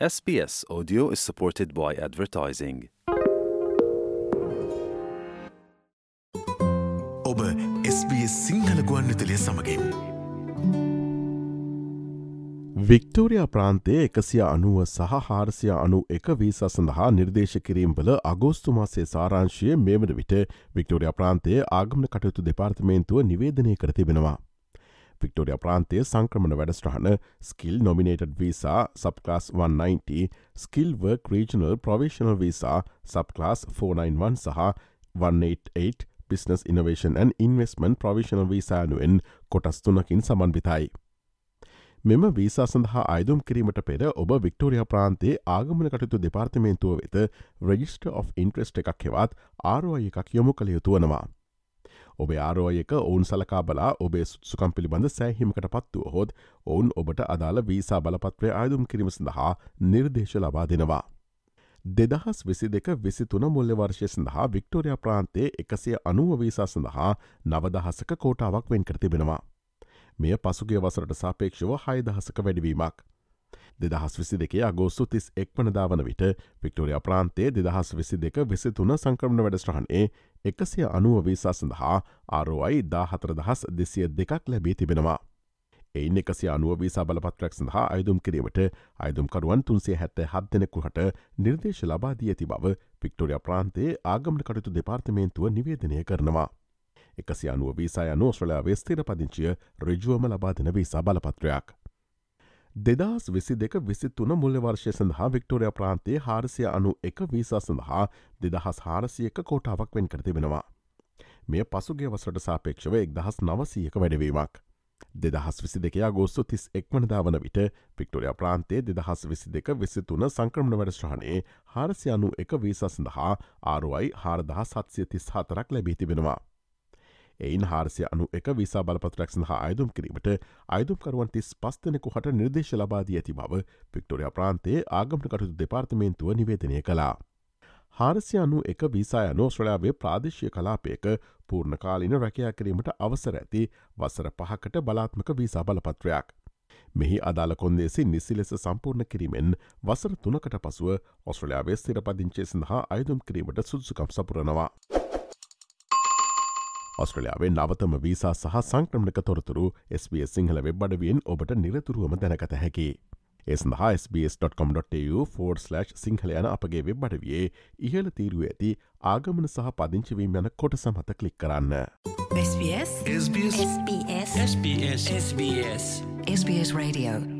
SBS Audio is supported by advertising. ඔබ SBS Sinhala ගුවන් විතලය සමගින් වික්ටෝරයා ප්‍රාන්තය එකසිය අනුව සහ හාරසිය අනු එක වීසා සඳහා නිර්දේශ කිරීම්බල අගෝස්තුමාසේ සාරංශය මේමට විට වික්ටෝරයා ප්‍රාන්තයේ ආගමන කටයුතු දෙපාර්තමේන්තුව නිවේදනය කර තිබෙනවා. වික්ටෝරිය ප්‍රාන්තය සංක්‍රමණ වැඩස්ට්‍රහන skill nominated visa subclass 190 skill work regional provisional visa subclass 491 සහ 188 business innovation and investment provisional වීසානුවෙන් කොටස් තුනකින් සමන්විතයි. මෙම වීසා සඳහා අයදුම් කිරීමට පෙර ඔබ වික්ටෝරිය ප්‍රාන්තේ ආගමන කටයුතු දෙපාර්තමේන්තුව වෙත රජිස්ට of ඉන්ට්‍රස්ට එකක් හෙවත් ආරුවය එකක් යොමු කළ යුතු වනවා. ඔබේ ආරෝයක ඔවුන් සලකා බලා ඔබේ සුකම් පිළිබඳ සෑහිමකට පත්තුව හොත් ඔවුන් ඔබට අදාළ වීසා බලපත්‍රය අයදුම් කිරීම සඳහා නිර්දේශ ලබා දෙනවා. දෙදහස් විසි දෙක විසි තුන මුල්ල වර්ෂය සඳහා වික්ටෝරයා ප්‍රාන්තේ එකසිය අනුව වීසා සඳහා නවදහසක කෝටාවක් වෙන් කර තිබෙනවා. මෙය පසුගේ වසරට සාපේක්ෂව හයිදහසක වැඩවීමක්. දෙදහස් විසි දෙකේ අගෝස්තු තිස් එක්වනදා වන විට වික්ටෝරිය ප්‍රාන්තේ දෙදහස් විසි දෙක විසි තුන සංක්‍රමණ වැඩස්ට්‍රහනේ එකසිය අනුව වීසා සඳහා ආරෝයි දා හතර දහස් දෙසිය දෙකක් ලැබී තිබෙනවා. එයින් එකසි අනුව වීසා බලපත්‍රක් සඳහා අයදුම් කිරීමට අයදුම්කරුවන් තුන්සේ හැත්ත හත් දෙනෙකුහට නිර්දේශ ලබාදී ඇති බව පික්ටෝරිය ප්‍රාන්තේ ආගමට කටයුතු දෙපාර්තමේන්තුව නිවේදනය කරනවා. එකසි අනුව වීසා යනු ස්්‍රලයා වෙස්තේර පදිංචිය රජුවම ලබා දෙන වීසා බලපත්‍රයක්. දෙදස් විසි දෙක විසි තුන මුල්ල වර්ෂය සඳහා වික්ටෝරය ප්‍රාන්තයේ හාරසිය අනු එක වීසා සඳහා දෙදහස් හාරසියක කෝටාවක් වෙන් කරතිබෙනවා. මෙය පසුගේ වසට සාපේක්ෂව එක් දහස් නවසීයක වැඩවීමක්. දෙදහස් විසි දෙක ගෝස්තු තිස් එක්මනදා වන විට පික්ටෝරිය ප්‍රාන්තේ දෙදහස් විසි දෙක විසි තුන සංක්‍රමණ වැඩස්්‍රහණයේ හාරසියනු එක වීසා සඳහා ආරුවයි හාරදහ සත්සිය තිස් හතරක් ලැබී තිබෙනවා. එයින් හාරසය අනු එක විසා බලපත්‍රක් සඳහා අයදුම් කිරීමට අයදුම්කරුවන් තිස් පස්තනෙකු හට නිර්දේශ ලබාදී ඇති බව පික්ටෝරිය ප්‍රාන්තේ ආගමට කටයුතු දෙපාර්තමේන්තුව නිවේදනය කලා. හාරසය අනු එක වීසාය නෝස්්‍රලාවේ ප්‍රාදේශය කලාපයක පූර්ණකාලින රැකයා කිරීමට අවසර ඇති වසර පහකට බලාත්මක වීසා බලපත්‍රයක්. මෙහි අදාළ කොන්දේසි නිසි ලෙස සම්පූර්ණ කිරීමෙන් වසර තුනකට පසුව ඔස්ට්‍රලයාාවේ ස්තිර පදිංචේ සඳහා අයදුම් කිරීමට සුදුසුකම් සපුරනවා. ඔස්ට්‍රලයාාවේ නවතම වීසා සහ සංක්‍රමණක තොරතුරු SBS සිංහල වෙබ්බඩවියෙන් ඔබට නිරතුරුවම දැනකත හැකි. එස්හා SBS.com.tu4/ සිංහල යන අපගේ වෙබ්බඩවියේ ඉහල තීරුව ඇති ආගමන සහ පදිංචිවීම යන කොට සමත කලික් කරන්න. SBS SBS SBS SBS SBS SBS Radio